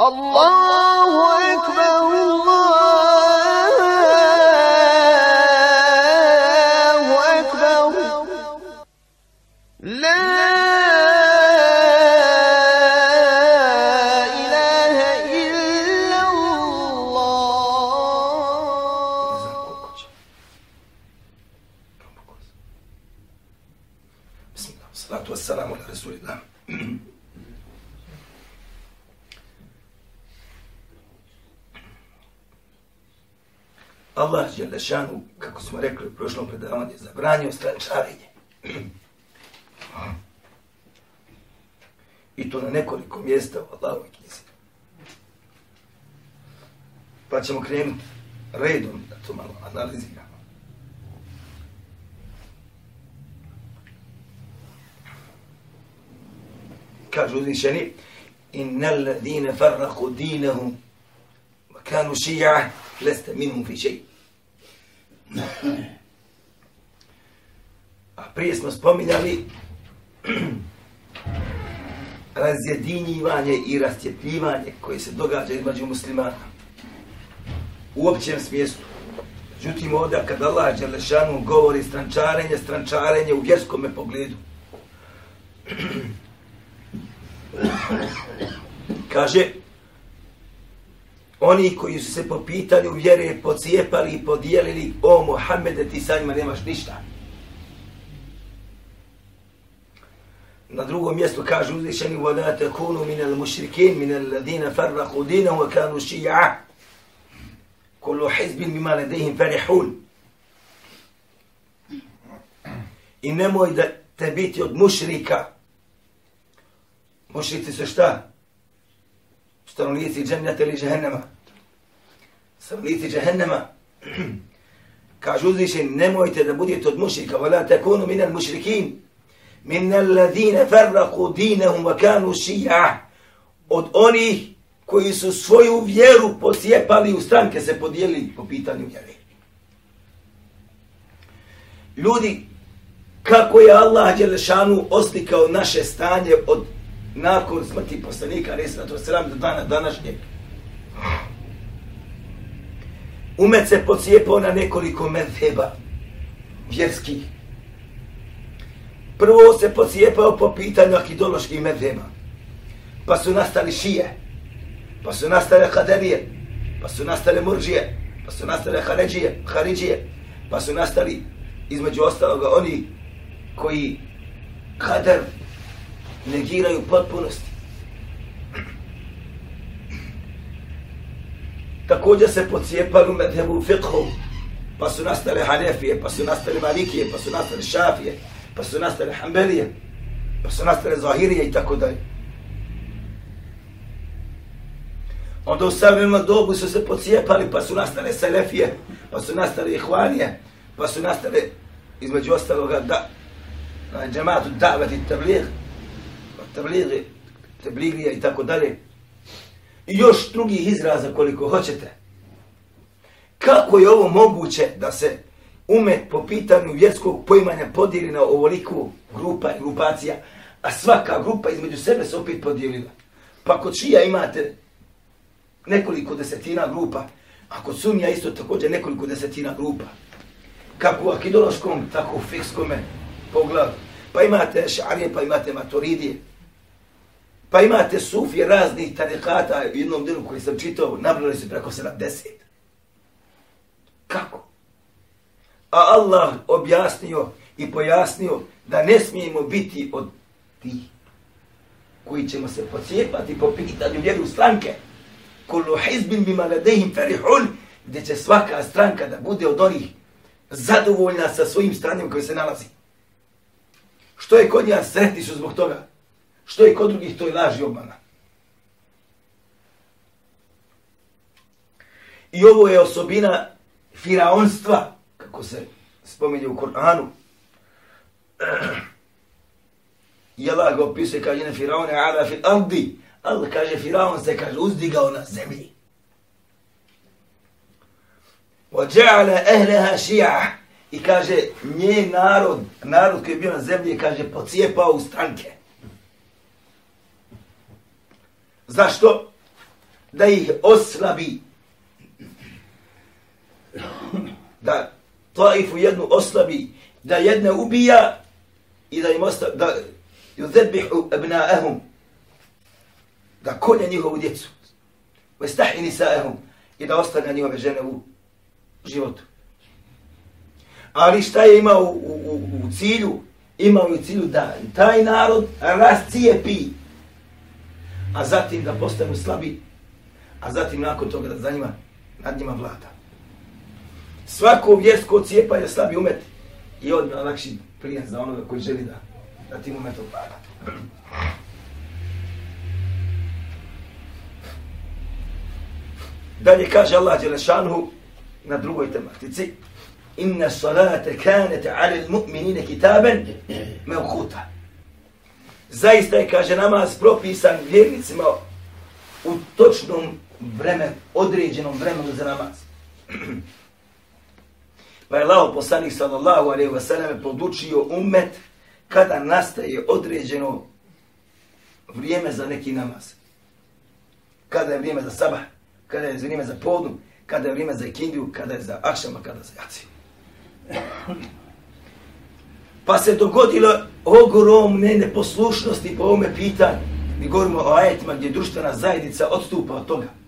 الله أكبر الله Đelešanu, kako smo rekli u prošlom predavanju, zabranio strančarenje. I to na nekoliko mjesta u Allahovoj knjizi. Pa ćemo krenuti redom da to malo analiziramo. Kaže uzvišeni, innal ladine farraku dinahum wa kanu šija, leste minhum fi šeji. Prije smo spominjali razjedinjivanje i rastjetljivanje koje se događa između muslimana u općem smislu. Međutim, ovdje kad Allah Đelešanu govori strančarenje, strančarenje u vjerskom pogledu. Kaže, oni koji su se po pitanju vjere pocijepali i podijelili, o Mohamede, ti sa njima nemaš ništa. Na drugom mjestu kaže uzvišeni وَلَا تَكُونُوا مِنَ الْمُشْرِكِينَ مِنَ الَّذِينَ فَرَّقُوا دِينَهُ وَكَانُوا شِيَعًا كُلُّ حِزْبٍ بِمَا لَدَيْهِمْ فَرِحُونَ I nemoj da te biti od mušrika. Mušrici su šta? Stanovnici džennata ili džehennema. Stanovnici džehennema. Kaže uzvišen, nemojte da budete od mušrika. وَلَا تَكُونُوا مِنَ الْمُشْرِكِينَ min alladhina farraqu dinahum wa kanu shi'a od onih koji su svoju vjeru posjepali u stranke se podijelili po pitanju vjere. Ljudi, kako je Allah Đelešanu oslikao naše stanje od nakon smrti poslanika, resnatu sram do dana današnjeg. Umet se pocijepao na nekoliko medheba vjerskih Prvo se pocijepao po pitanju akidoloških medheba. Pa su nastali šije. Pa su nastale kaderije. Pa su nastale murđije. Pa su nastale haređije, haridžije. Pa su nastali, između ostaloga, oni koji kader negiraju potpunosti. Također se pocijepali u medhebu fiqhu. Pa su nastale hanefije, pa su nastale malikije, pa su nastale šafije pa su nastale Hanbelije, pa su nastale Zahirije i tako dalje. Onda u savremenom dobu su se pocijepali, pa su nastale Selefije, pa su nastale Ihvanije, pa su nastale, između ostaloga, da, na džematu davet i tabligh, pa tablighi, tabligije i tako dalje. I još drugih izraza koliko hoćete. Kako je ovo moguće da se umet po pitanju vjerskog poimanja podijeli na ovoliku grupa i grupacija, a svaka grupa između sebe se opet podijelila. Pa kod šija imate nekoliko desetina grupa, a kod sunija isto također nekoliko desetina grupa. Kako u akidološkom, tako u fikskome pogledu. Pa imate šarije, pa imate maturidije. Pa imate sufije raznih tarikata u jednom delu koji sam čitao, nabrali su preko 70. Kako? A Allah objasnio i pojasnio da ne smijemo biti od tih koji ćemo se pocijepati po pitanju vjeru stranke. Kullu hizbin bima ladehim ferihun, gdje će svaka stranka da bude od onih zadovoljna sa svojim stranjem koji se nalazi. Što je kod njega sretni su zbog toga? Što je kod drugih to je laž i obmana? I ovo je osobina firaonstva, kako se spominje u Koranu. I Allah ga opisuje, kaže na Firaone, ala fil ardi. Allah kaže, Firaon se, kaže, uzdigao na zemlji. وَجَعَلَ أَهْلَهَا شِيَعَ I kaže, nje narod, narod koji je bio na zemlji, kaže, pocijepao u stranke. Zašto? da ih oslabi. Taifu jednu oslabi, da jedne ubija i da im ostavi, da yudhebihu abnaahum, da konja njihovu djecu, vestahi nisaahum, i da ostane njihove žene u životu. Ali šta je imao u, u, u cilju? Imao je u cilju da taj narod rascijepi, a zatim da postanu slabi, a zatim nakon toga da za njima, nad njima vlada. Svako vjersko cijepa je slabi umet i odmah lakši prijaz za onoga koji želi da, da tim umetom vlada. Dalje kaže Allah Đelešanhu na drugoj tematici Inna salate kanete ali mu'minine kitaben mevkuta. Zaista je, kaže, namaz propisan vjernicima u točnom vremenu, određenom vremenu za namaz pa je Allah poslanik sallallahu alaihi wasallam podučio umet kada nastaje određeno vrijeme za neki namaz. Kada je vrijeme za sabah, kada je vrijeme za podnu, kada je vrijeme za ikindiju, kada je za akšama, kada je za jaci. Pa se dogodilo ogromne neposlušnosti po ovome pitanju. Mi govorimo o ajetima gdje društvena zajednica odstupa od toga.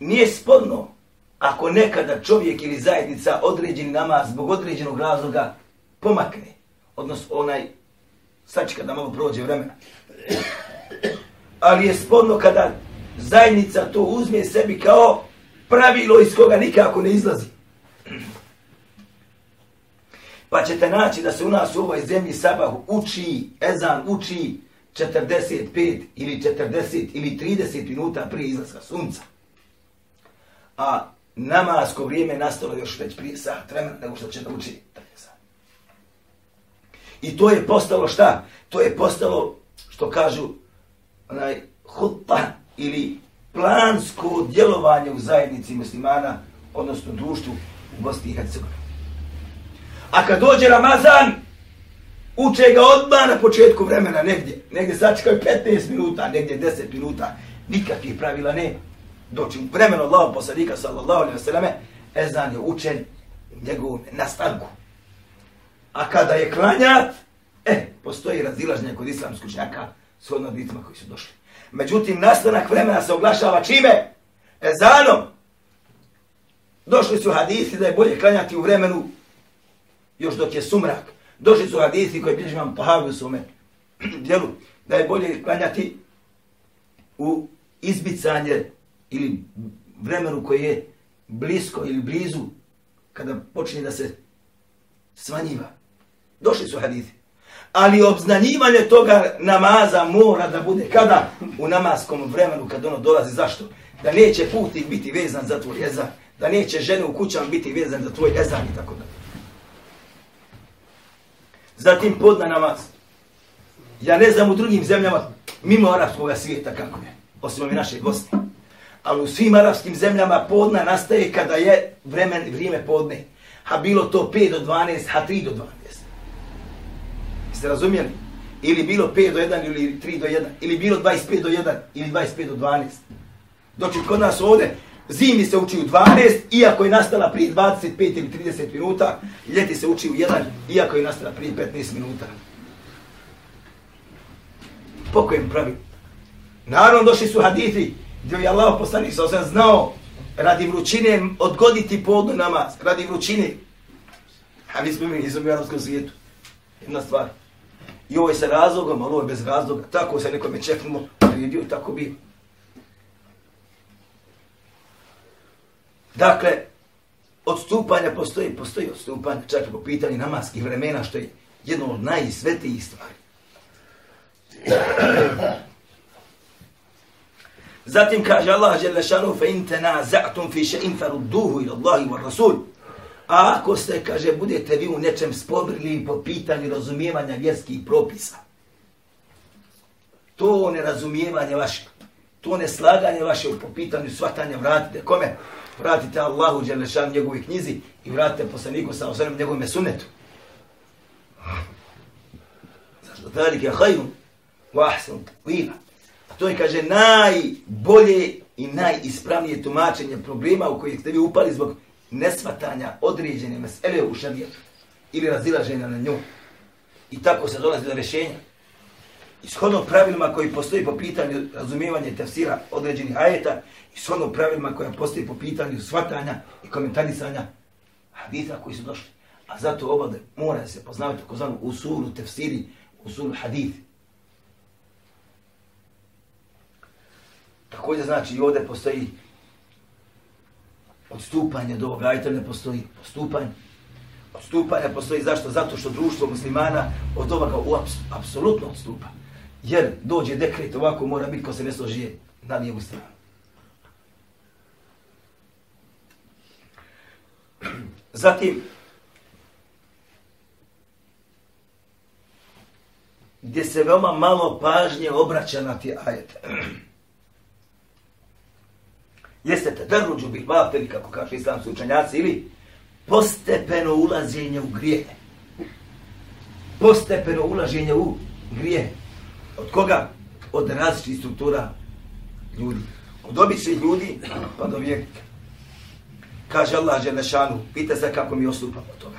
Nije spodno ako nekada čovjek ili zajednica određeni namaz zbog određenog razloga pomakne. Odnosno onaj sačka da malo prođe vremena ali je spodno kada zajednica to uzme sebi kao pravilo iz koga nikako ne izlazi. Pa ćete naći da se u nas u ovoj zemlji sabah uči, ezan uči 45 ili 40 ili 30 minuta prije izlaska sunca. A namasko vrijeme nastalo još već prije sat vremena nego što će da uči. I to je postalo šta? To je postalo, što kažu, onaj hutta ili plansko djelovanje u zajednici muslimana, odnosno društvu u Bosni i Hercegovini. A kad dođe Ramazan, uče ga odmah na početku vremena negdje. Negdje sačekaju 15 minuta, negdje 10 minuta. Nikakvih pravila ne. Doći u vremenu Allah poslanika sallallahu alaihi wa sallame, Ezan je učen u njegovom nastanku. A kada je klanjat, eh, postoji razilažnje kod islamskog čaka, s odnobitima koji su došli. Međutim, nastanak vremena se oglašava čime? Ezanom. Došli su hadisi da je bolje klanjati u vremenu još dok je sumrak. Došli su hadisi koji bilježi vam pohavi u svome djelu. Da je bolje klanjati u izbicanje ili vremenu koje je blisko ili blizu kada počne da se smanjiva. Došli su hadisi ali obznanjivanje toga namaza mora da bude kada? U namaskom vremenu kad ono dolazi. Zašto? Da neće putnik biti vezan za tvoj ezan, da neće žene u kućama biti vezan za tvoj ezan i tako da. Zatim podna namaz. Ja ne znam u drugim zemljama, mimo arapskog svijeta kako je, osim ovi naše Bosne. Ali u svim arapskim zemljama podna nastaje kada je vremen, vrijeme podne. Ha bilo to 5 do 12, ha 3 do 12. Jeste razumijeli? Ili bilo 5 do 1 ili 3 do 1. Ili bilo 25 do 1 ili 25 do 12. Doći kod nas ovde, zimi se uči u 12, iako je nastala prije 25 ili 30 minuta, ljeti se uči u 1, iako je nastala prije 15 minuta. Po kojem pravi? Naravno došli su hadithi, gdje je Allah poslanik sa osam znao radi vrućine odgoditi podnu namaz, radi vrućine. A mi smo mi nisam u arabskom svijetu. Jedna stvar. I ovo je sa razlogom, ali ovo je bez razloga. Tako se nekome čeknemo, vidio, tako bi. Dakle, odstupanja postoji, postoji odstupanja, čak i po pitanju namaskih vremena, što je jedno od najsvetijih stvari. Zatim kaže Allah, dželle šanu, fe in tanaza'tum fi shay'in farudduhu ila Allahi wa Rasul. A ako ste, kaže, budete vi u nečem spobrili po pitanju razumijevanja vjerskih propisa, to nerazumijevanje vaše, to neslaganje vaše po pitanju svatanja vratite kome? Vratite Allahu Đelešan njegovoj knjizi i vratite poslaniku sa osvrame njegovome sunetu. Zato je hajun. wa ahsan A to je, kaže, najbolje i najispravnije tumačenje problema u kojih ste vi upali zbog nesvatanja određene mesele u šarijetu ili razilaženja na nju. I tako se dolazi do rješenja. Ishodno pravilima koji postoji po pitanju razumijevanja i tefsira određenih ajeta, ishodno pravilima koja postoji po pitanju svatanja i komentarisanja haditha koji su došli. A zato obade mora se poznavati tako zvanu usulu tefsiri, usulu hadithi. Također znači i ovdje postoji odstupanje do ovoga ajta ne postoji postupanje. Odstupanje postoji zašto? Zato što društvo muslimana od ovoga u aps apsolutno odstupa. Jer dođe dekret ovako mora biti ko se ne složije da nije musliman. Zatim, gdje se veoma malo pažnje obraća na ti ajete. Jeste te drnuđu bil vateli, kako kaže islamski učenjaci, ili postepeno ulaženje u grije. Postepeno ulaženje u grije. Od koga? Od različitih struktura ljudi. Od običnih ljudi pa do vjernika. Kaže Allah Đelešanu, pita se kako mi ostupamo od toga.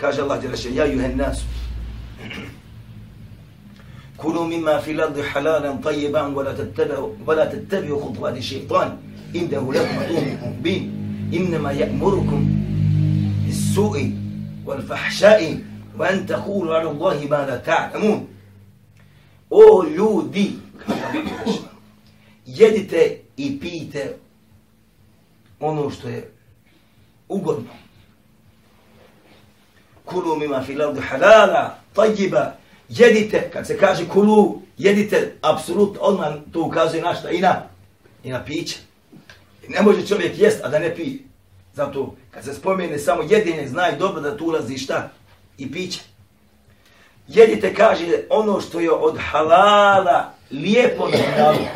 Kaže Allah Đelešanu, ja juhen nasu. Kulu mimma fil ardi halalan tajiban, wala tattabi'u wala tattabi'u khutuwati shaytan aduwwun mubin inma ya'murukum bis-su'i wal fahsha'i wa an taqulu 'ala Allahi ma la ta'lamun O ljudi, jedite i pijte ono što je ugodno. Kulu mima fil ardi halala, tajiba, jedite, kad se kaže kulu, jedite, apsolutno, odmah to ukazuje na šta i na, i na piće. I ne može čovjek jest, a da ne pije. Zato, kad se spomene samo jedinje, znaj dobro da tu ulazi šta? I piće. Jedite, kaže, ono što je od halala, lijepo na halalu.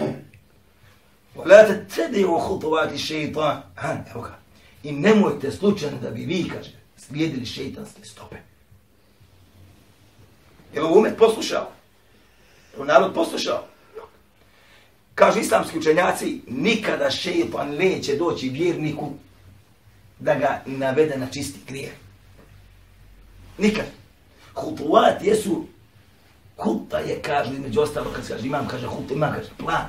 La te tedi u hutovati šeitan. Ha, evo ga. I nemojte slučajno da bi vi, kaže, slijedili šeitanske stope. Je li umet poslušao? Je narod poslušao? Kažu islamski učenjaci, nikada šeitan neće doći vjerniku da ga navede na čisti grijeh. Nikad. Hutuat jesu, huta je, kažu, među ostalo, kad kaže, imam, kaže, hut, imam, kaže, plan,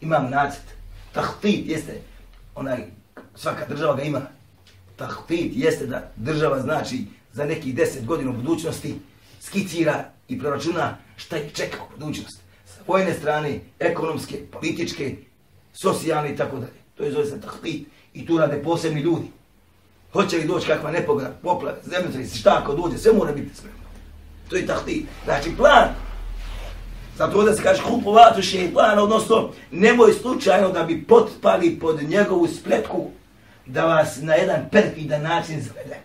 imam nacet. Tahtit jeste, onaj, svaka država ga ima. Tahtit jeste da država znači za nekih deset godina u budućnosti skicira i proračuna šta je čeka u budućnosti. Sa vojne strane, ekonomske, političke, socijalne i tako dalje. To je zove se tahpit i tu rade posebni ljudi. Hoće li doći kakva nepogoda, poplave, zemljotres, šta ako dođe, sve mora biti spremno. To je tahpit. Znači plan. Zato da se kaže hupovatu šeitan, odnosno nemoj slučajno da bi potpali pod njegovu spletku da vas na jedan perfidan način zavede.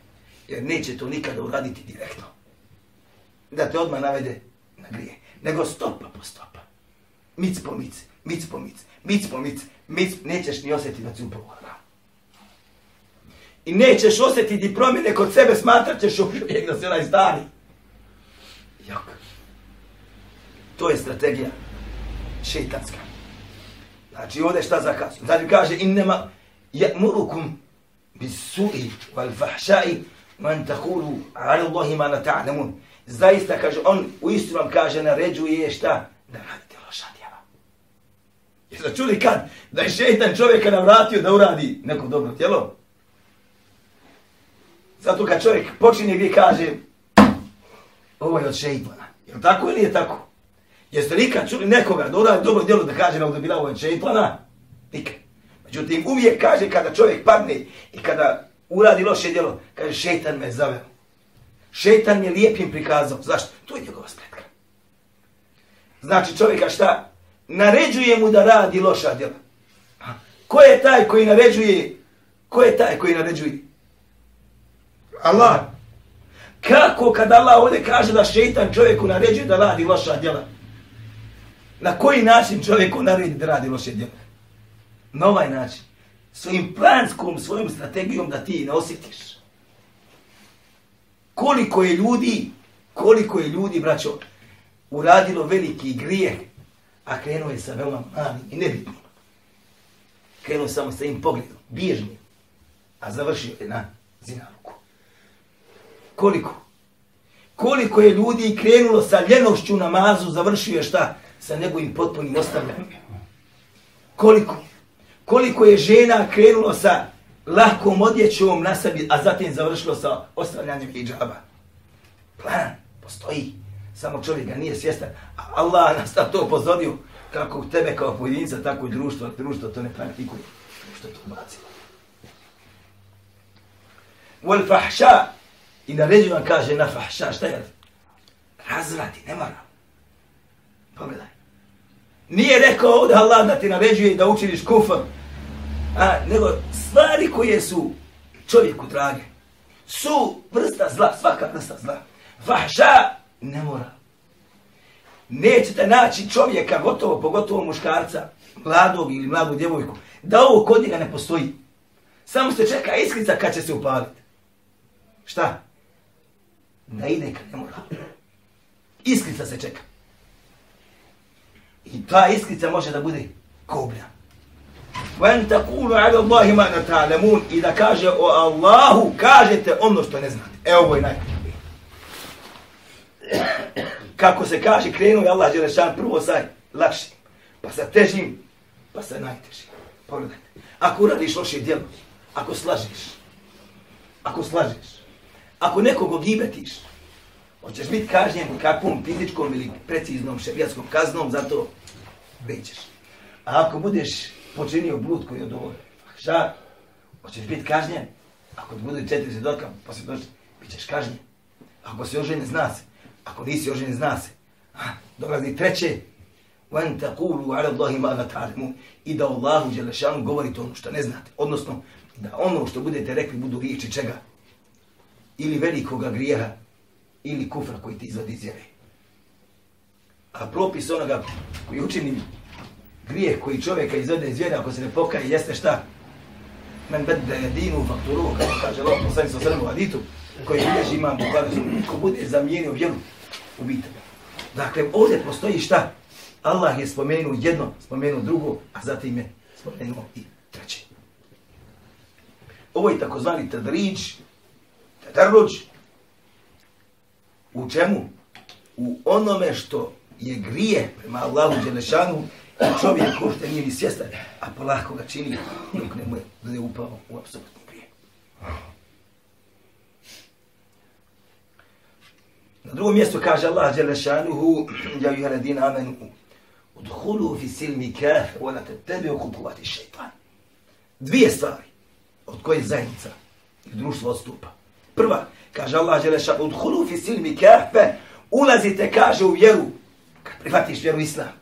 Jer neće to nikada uraditi direktno. Da te odmah navede na grije. Nego stopa po stopa. Mic po mic, mic po mic, mic po mic, mic, nećeš ni osjetiti da ci upravo I nećeš osjetiti promjene kod sebe, smatrat ćeš uvijek da se onaj stari. Jok. To je strategija šeitanska. Znači ovdje šta zakazuje? Znači kaže innema je'murukum bis-su'i wal-fahsha'i man taqulu 'ala Allahi ma la ta'lamun. Zaista kaže on u istinu vam kaže naređuje šta da radite loša djela. Jeste čuli kad da je šeitan čovjeka navratio da uradi neko dobro djelo? Zato kad čovjek počinje gdje kaže ovo je od šeitana. Je tako ili je tako? Jeste nikad čuli nekoga da uradi dobro djelo da kaže da bila ovo od šeitana? Nikad. Međutim, uvijek kaže kada čovjek padne i kada uradi loše djelo, kaže šeitan me zaveo. Šeitan mi je lijepim prikazao. Zašto? To je njegova spletka. Znači čovjeka šta? Naređuje mu da radi loša djela. Ko je taj koji naređuje? Ko je taj koji naređuje? Allah. Kako kad Allah ovdje kaže da šeitan čovjeku naređuje da radi loša djela? Na koji način čovjeku naredi da radi loše djela? Na ovaj način. Svojim planskom, svojom strategijom da ti ne osjetiš. Koliko je ljudi, koliko je ljudi, braćo, uradilo veliki grijeh, a krenuo je sa veoma malim i nebitnim. Krenuo samo sa im pogledom, bježnim, a završio je na zinaluku. Koliko? Koliko je ljudi krenulo sa ljenošću namazu, završio je šta? Sa njegovim potpunim ostavljanjem. Koliko? Koliko je žena krenulo sa lahkom odjećom na sebi, a zatim završilo sa ostavljanjem hijjaba? Plan postoji, samo čovjek ga nije svjestan. Allah nas na to upozorio kako tebe kao pojedinca, tako i društvo, društvo to ne praktikuje. Što to ubacilo? Wal fahša, i naređu vam kaže na fahša, šta je? Razvrati, ne mora. Pogledaj. Nije rekao ovdje Allah da ti naređuje da učiniš kufr, a, nego stvari koje su čovjeku drage, su vrsta zla, svaka vrsta zla. Fahša, ne mora. Nećete naći čovjeka, gotovo, pogotovo muškarca, mladog ili mladu djevojku, da ovo kod njega ne postoji. Samo se čeka iskrica kad će se upaliti. Šta? Da ide kad ne mora. Iskrica se čeka. I ta iskrica može da bude koblja. وَاَنْ تَقُولُ عَلَى اللَّهِ مَا نَتَعْلَمُونَ I da kaže o Allahu, kažete ono što ne znate. Evo ovo je najbolje. Kako se kaže, krenuo je Allah Đelešan prvo sa lakšim, pa sa težim, pa sa najtežim. Pogledajte. Ako uradiš loše djelo, ako slažeš, ako slažeš, ako nekog ogibetiš, hoćeš biti kažnjen kakvom fizičkom ili preciznom šerijatskom kaznom, zato većeš. A ako budeš počinio blud koji je od ovoga, šta? Hoćeš biti kažnjen? Ako ti bude četiri svjedoka, pa se dođe, bit ćeš kažnjen. Ako se ožene, zna se. Ako nisi ožene, zna se. A, dolazi treće, وَاَنْ تَقُولُوا عَلَى اللَّهِ مَا لَا تَعْلَمُونَ I da Allahu Đelešanu govorite ono što ne znate. Odnosno, da ono što budete rekli budu riječi čega? Ili velikoga grijeha, ili kufra koji ti izvodi iz vjere. A propis onoga koji učini grijeh koji čovjeka izvede iz vjere, ako se ne pokaje, jeste šta? Men bedde je dinu fakturu, kako kaže Allah, poslani sa sremu haditu, koji bilježi imam Bukhari, ko bude zamijenio vjeru, ubite ga. Dakle, ovdje postoji šta? Allah je spomenuo jedno, spomenuo drugo, a zatim je spomenuo i treće. Ovo je takozvani tadrić, tadarruđ. U čemu? U onome što je grije prema Allahu Đelešanu i čovjek ko nije ni svjestan, a polako ga čini dok ne mu da je upao u apsolutni grije. Na drugom mjestu kaže Allah Đelešanuhu, ja juha ladina amenu, udhulu fi silmi kaf, wala te tebe okupuvati šeitan. Dvije stvari od koje zajednica i društvo odstupa. Prva, kaže Allah Đelešanuhu, udhulu fi silmi kafe, ulazite, kaže, u vjeru, kad prihvatiš vjeru Islam,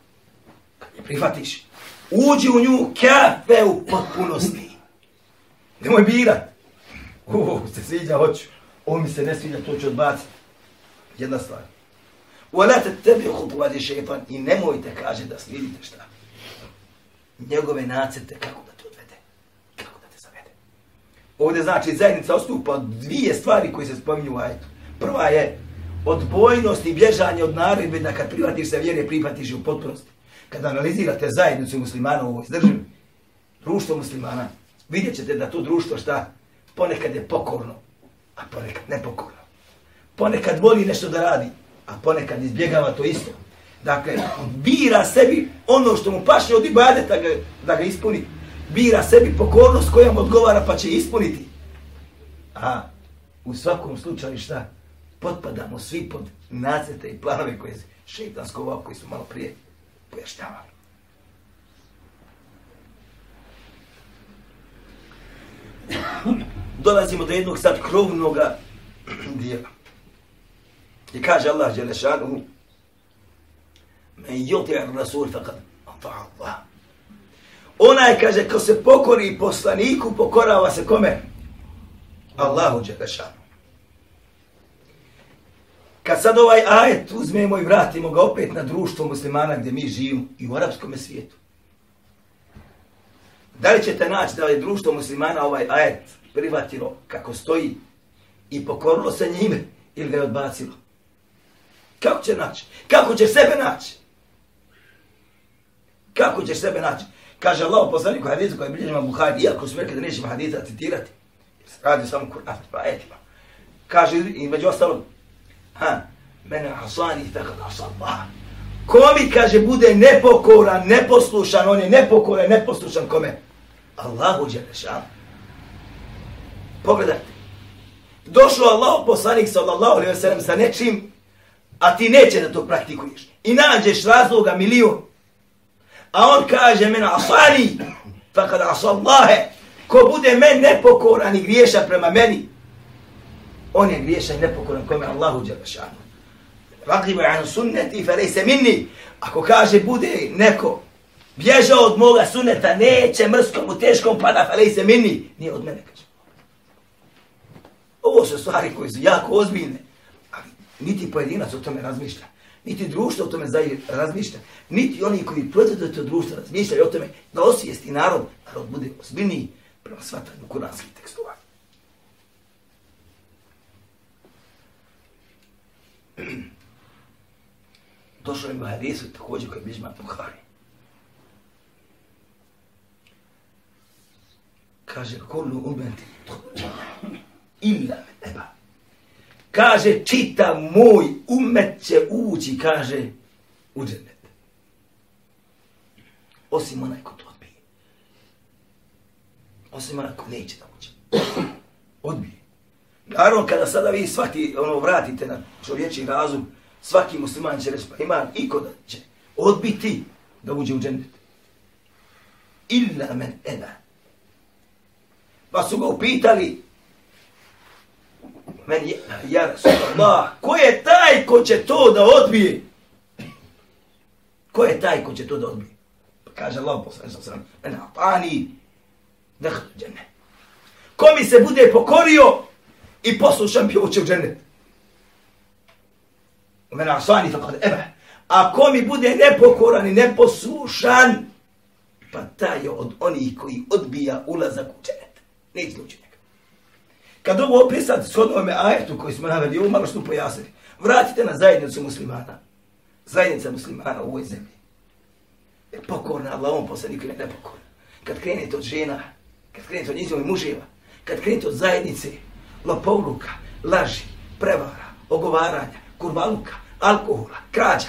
kad je prihvatiš, uđi u nju kafe u potpunosti. Nemoj birat. Ovo se sviđa, hoću. Ovo mi se ne sviđa, to ću odbaciti. Jedna stvar. Wala tattabi'u khutuwati shaytan i nemojte kaže da slijedite šta. Njegove nacrte kako da te odvede. Kako da te zavede. Ovdje znači zajednica ostupa od dvije stvari koje se spominju u ajetu. Prva je odbojnost i bježanje od naredbe da kad prihvatiš se vjere, prihvatiš u potpunosti. Kada analizirate zajednicu muslimana u ovoj državi, društvo muslimana, vidjet ćete da to društvo šta ponekad je pokorno, a ponekad nepokorno ponekad voli nešto da radi, a ponekad izbjegava to isto. Dakle, bira sebi ono što mu paše od ibadeta da ga, da ga ispuni. Bira sebi pokornost koja mu odgovara pa će ispuniti. A u svakom slučaju šta? Potpadamo svi pod nacete i planove koje je šeitansko ovako koji su malo prije pojašnjavali. Dolazimo do jednog sad krovnog dijela. I kaže Allah Đelešanuhu, men yuti ar rasul faqad ata'a Allah. Ona je, kaže, ko se pokori poslaniku, pokorava se kome? Allahu Đelešanu. Kad sad ovaj ajet uzmemo i vratimo ga opet na društvo muslimana gdje mi živimo i u arapskom svijetu. Da li ćete naći da je društvo muslimana ovaj ajet prihvatilo kako stoji i pokorilo se njime ili ga je odbacilo? Kako će naći? Kako će sebe naći? Kako ćeš sebe naći? Kaže Allah poslaniku hadisu koji bilježima Buhari, iako su rekli da nećemo hadisa citirati, radi samo Kur'an, pa etima. Kaže, i među ostalom, ha, mene asani tako da Allah. Ko mi, kaže, bude nepokoran, neposlušan, on je nepokoran, neposlušan kome? Allahu Đelešan. Pogledajte. Došao Allah poslanik sallallahu alaihi wa sallam sa nečim, a ti neće da to praktikuješ. I nađeš razloga milion. A on kaže mena asani, fa kada asallahe, ko bude men nepokoran i griješan prema meni, on je griješan i nepokoran kome Allahu Đelešanu. Ragibu an sunneti fa lejse minni. Ako kaže bude neko bježao od moga sunneta, neće mrskom u teškom pada fa lejse minni. Nije od mene, kaže. Ovo su stvari koje su jako ozbiljne. Niti pojedinac o tome razmišlja. Niti društvo o tome razmišlja. Niti oni koji proizvode to društvo razmišljaju o tome da osvijesti narod, narod bude ozbiljniji prema svatanju kuranskih tekstova. Došlo je u hadisu također koji bližma Buhari. Kaže, kolu umeti illa eba. Kaže, čita moj umet će ući, kaže, u džennet. Osim onaj ko to odbije. Osim onaj ko neće da uđe. Odbije. Naravno, kada sada vi svaki, ono, vratite na čovječi razum, svaki musliman će reći, pa ima i ko da će odbiti da uđe u džennet. Illa men ena. Pa su ga upitali, men je, ja Rasulallah, ko je taj ko će to da odbije? Ko je taj ko će to da odbije? Pa kaže Allah, poslani sa sram, men apani, pa dehlu džene. Ko mi se bude pokorio, i poslušan bi uče u džennet. U mene asani tako da A ko mi bude nepokoran i neposlušan, pa taj je od onih koji odbija ulazak u džennet. Neće u njega. Kad ovo opisati s onome ajetu koji smo naveli, ovo malo što pojasnili, vratite na zajednicu muslimana. Zajednica muslimana u ovoj zemlji. Je pokorna, Allahom poslaniku poslanik je nepokorna. Kad krenete od žena, kad krenete od njihovih muževa, kad krenete od zajednice, lopovluka, laži, prevara, ogovaranja, kurvaluka, alkohola, krađa.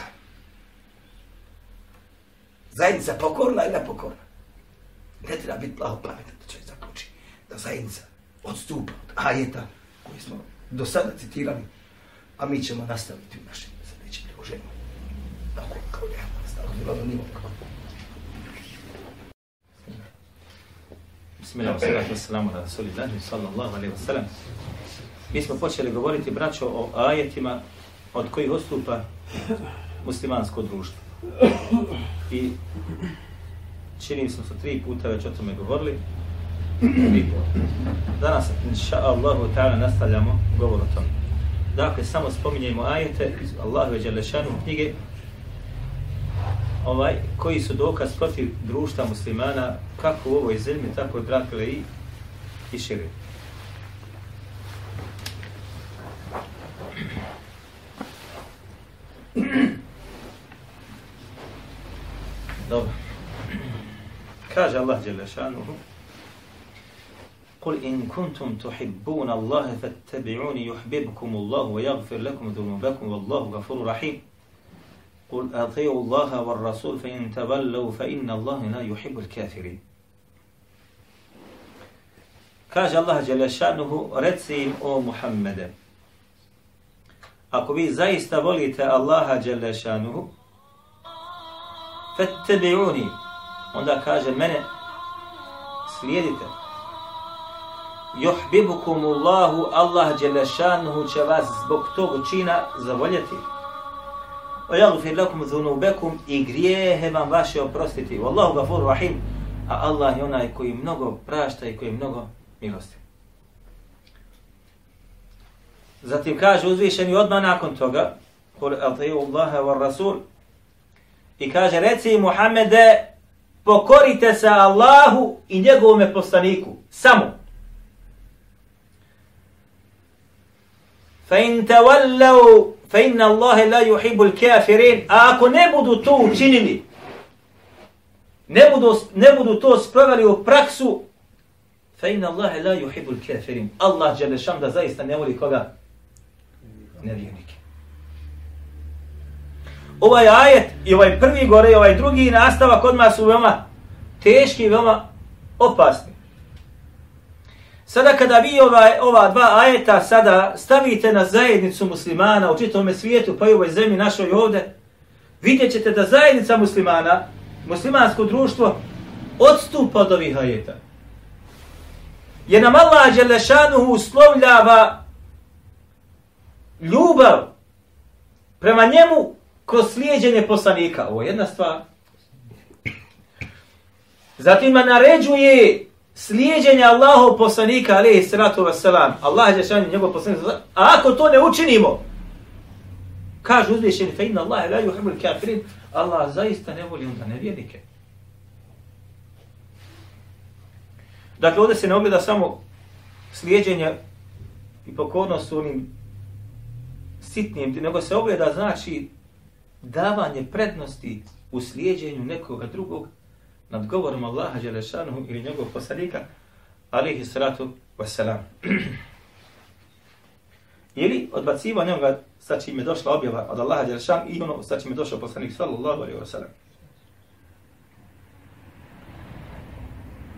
Zajednica pokorna ili nepokorna? Ne treba biti plaho pametan da čovjek zaključi da zajednica odstupa od ajeta koji smo do sada citirali, a mi ćemo nastaviti u našem sljedećem priloženju. Tako kao je, nastavljamo, bilo nimo kako. Bismillahirrahmanirrahim. Assalamu ala rasulillahi sallallahu alaihi wa sallam. Mi smo počeli govoriti, braćo, o ajetima od kojih ostupa muslimansko društvo. I čini smo se tri puta već o tome govorili. Danas, inša Allahu ta'ala, nastavljamo govor o tom. Dakle, samo spominjemo ajete iz Allahove Đelešanu knjige ovaj, koji su dokaz protiv društva muslimana kako u ovoj zemlji, tako i i, i šire. Dobro. Kaže Allah Jalla قل إن كنتم تحبون الله فاتبعوني يحببكم الله ويغفر لكم ذنوبكم والله غفور رحيم قل أطيعوا الله والرسول فإن تولوا فإن الله لا يحب الكافرين Kaže Allah Đelešanuhu, reci im o Muhammede. Ako vi zaista volite Allaha Đelešanuhu, fettebi'uni, onda kaže mene, slijedite. Juhbibukumullahu, Allah Đelešanuhu će vas zbog tog čina zavoljeti. O jagfir lakum zunubekum i grijehe vam vaše oprostiti. Wallahu gafur rahim. A Allah je onaj koji mnogo prašta i koji mnogo milosti. Zatim kaže uzvišeni odmah nakon toga, kul atiju Allahe wa Rasul, i kaže, reci Muhammede, pokorite se Allahu i njegovome poslaniku, samo. Fa تَوَلَّوْا فَإِنَّ fa لَا Allahe la yuhibbul kafirin, a ako ne budu to učinili, ne budu, ne budu to sprovali u praksu, fa اللَّهَ لَا la yuhibbul kafirin. Allah Đelešan da zaista ne voli koga? Nevjernike. Ovaj ajet i ovaj prvi gore i ovaj drugi nastavak odmah su veoma teški i veoma opasni. Sada kada vi ova, ova dva ajeta sada stavite na zajednicu muslimana u čitome svijetu, pa i ovoj zemlji našoj ovde, vidjet ćete da zajednica muslimana, muslimansko društvo, odstupa od ovih ajeta. Je nam Allah Đelešanuhu uslovljava ljubav prema njemu kroz slijedjenje poslanika. Ovo je jedna stvar. Zatim naređuje slijedjenja Allahov poslanika, alaihi salatu wasalam, Allah je šan njegov poslanik, a ako to ne učinimo, kaže uzvišeni, fe inna Allahe la yuhibbul kafirin, Allah zaista ne voli onda nevjernike. Dakle, ovdje se ne ogleda samo slijedjenje i pokornost u onim sitnim, nego se ogleda znači davanje prednosti u slijedjenju nekoga drugog nad govorom Allaha Đelešanuhu ili njegov poslanika, alihi salatu wasalam. ili odbaciva njega sa čim je došla objava od Allaha Đelešan i ono sa čim je došao poslanik sallallahu alaihi wasalam.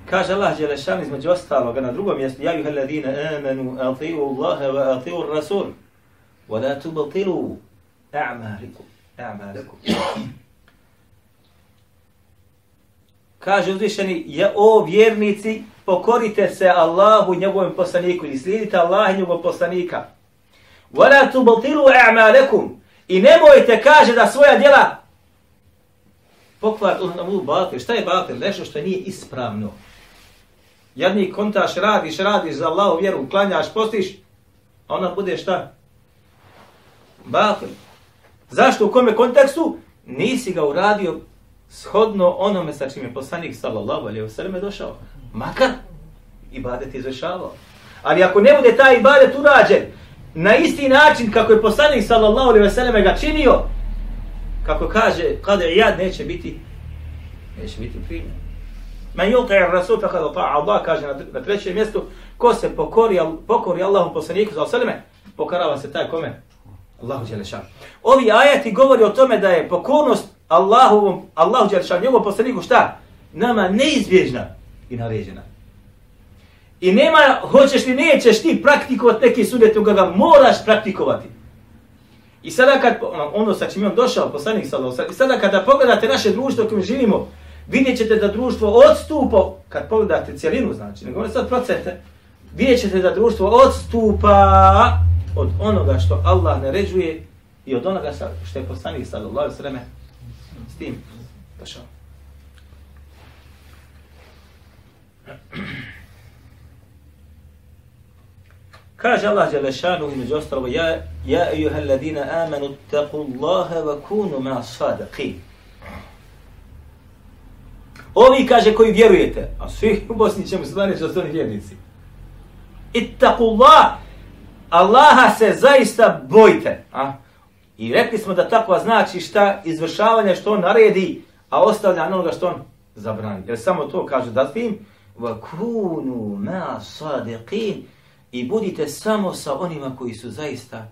Kaže Allah Đelešan između ostaloga na drugom mjestu, Ja juha ladina amanu, ati'u Allahe wa ati'u Rasul, wa la tubatilu a'malikum. A'malikum. kaže uzvišeni, je, o vjernici, pokorite se Allahu i njegovom poslaniku, ili slijedite Allah i njegovog poslanika. Vala tu baltilu a'malekum. I nemojte, kaže, da svoja djela pokvar na mu batil. Šta je batil? Nešto što nije ispravno. Jedni kontaš, radiš, radiš za Allahu vjeru, klanjaš, postiš, a ona bude šta? Batil. Zašto? U kome kontekstu? Nisi ga uradio shodno onome sa čim je poslanik sallallahu alaihi wasallam došao. Makar ibadet izvršavao. Ali ako ne bude taj ibadet urađen na isti način kako je poslanik sallallahu alaihi wasallam ga činio, kako kaže, kada ja neće biti, neće biti primjen. Men yuti ar-rasul fa qad ta'a Allah kaže na, na trećem mjestu ko se pokori pokori Allahom poslaniku sallallahu alejhi ve selleme pokorava se taj kome Allahu dželle Ovi ajeti govori o tome da je pokornost Allahovom, Allahu Đeršan, njegovom poslaniku, šta? Nama neizbježna i naređena. I nema, hoćeš li, nećeš ti praktikovati neki sudet, toga ga moraš praktikovati. I sada kad, ono, ono sa čim je on došao, poslanik sa i sada kada pogledate naše društvo u kojem živimo, vidjet ćete da društvo odstupa, kad pogledate cijelinu, znači, ne govorim sad procente, vidjet ćete da društvo odstupa od onoga što Allah naređuje i od onoga što je poslanik sallallahu alejhi ve s tim došao. Kaže Allah Đelešanu između ostalovo Ja, ja ejuha alladina amanu taku Allahe wa kunu ma sadaqi. Ovi kaže koji vjerujete, a svi u Bosni ćemo se dvaniti što su oni vjernici. Ittaku Allah, Allaha se zaista bojte. A? I rekli smo da takva znači šta izvršavanje što on naredi, a ostavlja onoga što on zabrani. Jer samo to kaže da tim vakunu ma sadiqin i budite samo sa onima koji su zaista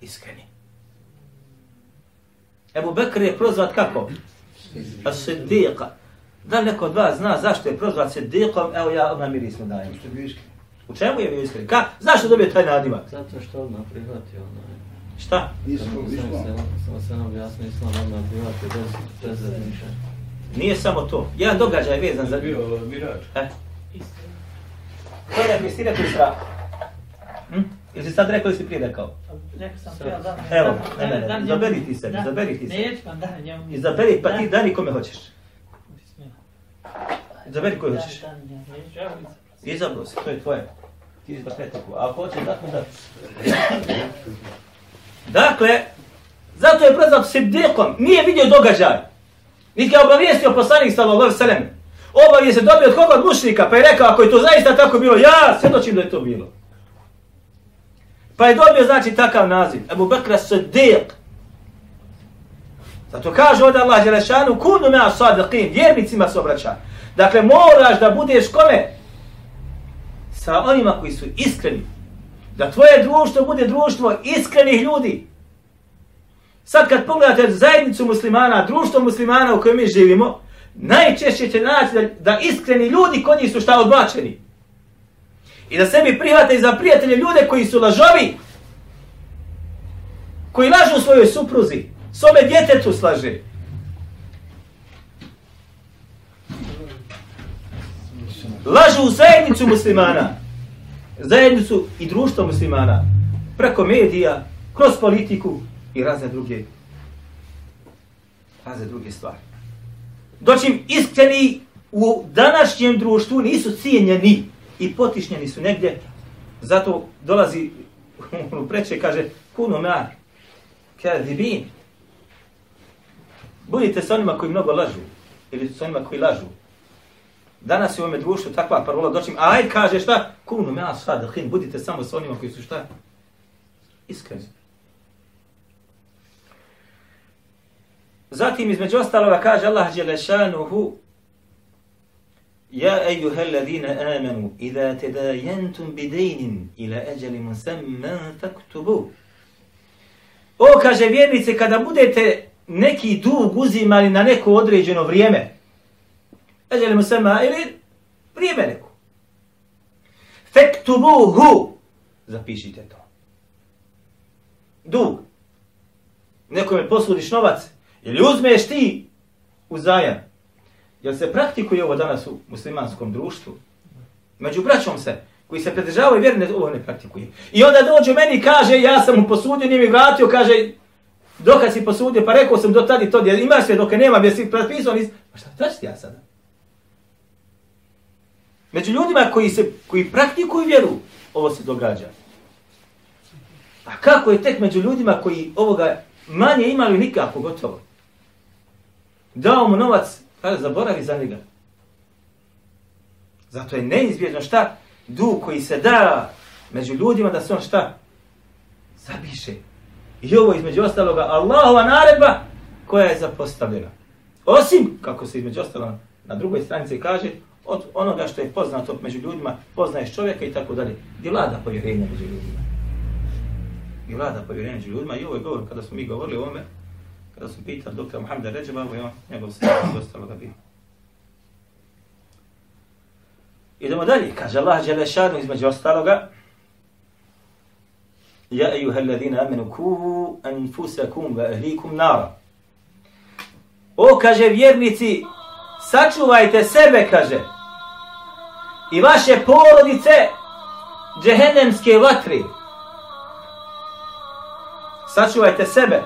iskreni. Ebu Bekr je prozvat kako? As-Siddiqa. Da neko od vas zna zašto je prozvat Siddiqom, evo ja odmah mirisno dajem. U čemu je bio iskren? Ka? Zašto dobije taj nadimak? Zato što odmah prihvatio onaj Šta? Samo se nam jasno islam odmah bivati bez, bez razmišljanja. Nije samo to. Jedan događaj vezan za... Bio mirač. E? To je Kristina Kisra. Hm? Jesi sad rekao ili si prije rekao? Rekao sam prije, da. Evo, ne, ne, ne, zaberi ti se, zaberi ti se. Neću vam da njemu. Izaberi, pa ti dani kome hoćeš. Izaberi koju hoćeš. Izabro se, to je tvoje. Ti izbar kretiku. A ako hoćeš, da da. Dakle, zato je prozvat siddiqom, nije vidio događaj. Niti je obavijestio poslanik sallallahu alaihi sallam. Obavije se dobio od koga od mušnika, pa je rekao, ako je to zaista tako bilo, ja svjedočim da je to bilo. Pa je dobio znači takav naziv. Ebu Bekra Siddiq. Zato kaže od Allah Đelešanu, kunu mea sadiqin, vjernicima se obraća. Dakle, moraš da budeš kome? Sa onima koji su iskreni. Da tvoje društvo bude društvo iskrenih ljudi. Sad kad pogledate zajednicu muslimana, društvo muslimana u kojem mi živimo, najčešće će naći da, da iskreni ljudi kod njih su šta odbačeni. I da sebi prihvate za prijatelje ljude koji su lažovi, koji lažu svojoj supruzi, svome djetetu slaže. Lažu u zajednicu muslimana, zajednicu i društvo muslimana, preko medija, kroz politiku i razne druge, razne druge stvari. Doćim iskreni u današnjem društvu nisu cijenjeni i potišnjeni su negdje, zato dolazi u preče kaže kuno mar, kadibin. Budite sa onima koji mnogo lažu, ili sa onima koji lažu. Danas je u ovome društvu takva parola, doćim, aj kaže šta? Kunu me asfadahin, budite samo sa onima koji su šta? Iskreni. Zatim između ostaloga kaže Allah Đelešanuhu Ja ejuha alladhina amanu idha tadayantum bidaynin ila ajalin musamman faktubu O kaže vjernice kada budete neki dug uzimali na neko određeno vrijeme Ajalin musamman ili prije meleku. Fektubuhu. zapišite to Dug Nekome posudiš novac ili uzmeš ti uzajam. Jel se praktikuje ovo danas u muslimanskom društvu? Među braćom se, koji se pridržavaju vjerne, ovo ne praktikuje. I onda dođe meni i kaže, ja sam mu posudio, nije mi vratio, kaže, dokad si posudio, pa rekao sam do tada to, imaš sve dok nema, jesi prepisao, nis... Pa šta, šta ću ti ja sada? Među ljudima koji se koji praktikuju vjeru, ovo se događa. A kako je tek među ljudima koji ovoga manje imali nikako gotovo? Dao mu novac kada zaboravi za njega. Zato je neizbježno šta? Dug koji se da među ljudima da se on šta? Zabiše. I ovo između ostaloga Allahova naredba koja je zapostavljena. Osim, kako se između ostaloga na drugoj stranici kaže, od onoga što je poznato među ljudima, poznaješ čovjeka i tako dalje. Gdje vlada povjerenje među ljudima. Gdje vlada povjerenje među ljudima. I ovo je govor kada smo mi govorili o ovome, kada su pitali doktora Mohameda Ređeba, ovo je on, njegov se i ostalo da bi. Idemo dalje, kaže Allah Đelešanu između ostaloga, Ja ejuha alladhina amanu kuhu anfusakum wa ahlikum nara. O kaže vjernici, sačuvajte sebe, kaže. I vaše porodice džehennemske vatri. Sačuvajte sebe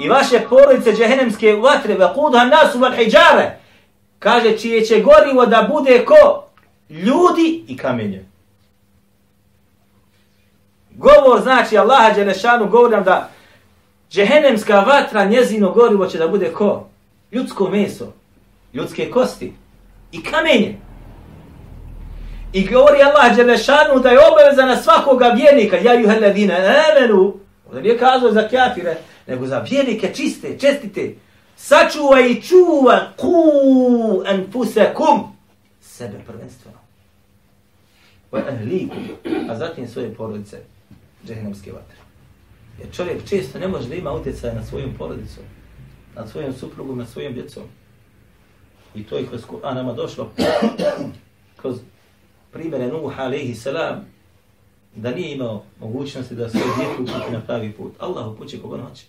i vaše porodice džehennemske vatre, ve kudha nasu val hijjare, kaže čije će gorivo da bude ko ljudi i kamenje. Govor znači Allaha Đelešanu govori nam da džehennemska vatra njezino gorivo će da bude ko? Ljudsko meso, ljudske kosti i kamenje. I govori Allah Đelešanu da je obaveza na svakoga vjernika, ja juhe ladina amenu, ovdje nije kazao za kjafire, nego za vjernike čiste, čestite. Sačuvaj i čuva ku anfusakum sebe prvenstveno. Wa ahlikum, a zatim svoje porodice, džehennemske vatre. Jer čovjek često ne može da ima utjecaj na svojom porodicom, na svojom suprugom, na svojom djecom. I to je kroz Kur'an nama došlo, kroz primjere Nuh alaihi salam, da nije imao mogućnosti da svoje djetu uputi na pravi put. Allah upući koga noće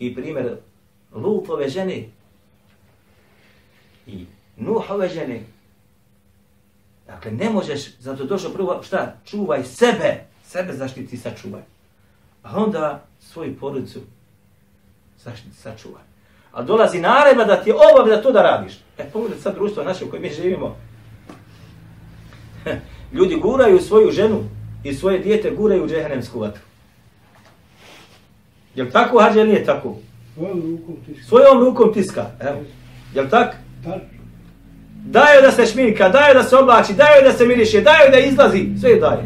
i primjer Lutove žene i Nuhove žene. Dakle, ne možeš, zato došlo prvo, šta? Čuvaj sebe, sebe zaštiti sačuvaj. A onda svoju porodicu zaštiti sačuvaj. A dolazi naredba da ti je obavlja to da radiš. E, pogledaj sad društvo naše u kojem mi živimo. Ljudi guraju svoju ženu i svoje dijete guraju u džehennemsku vatru. Jel tako hađe nije tako? Svojom rukom tiska. Svojom rukom tiska. Evo. Jel tak? Tak. Daju da se šminka, daju da se oblači, daju da se miriše, daju da izlazi. Sve daje.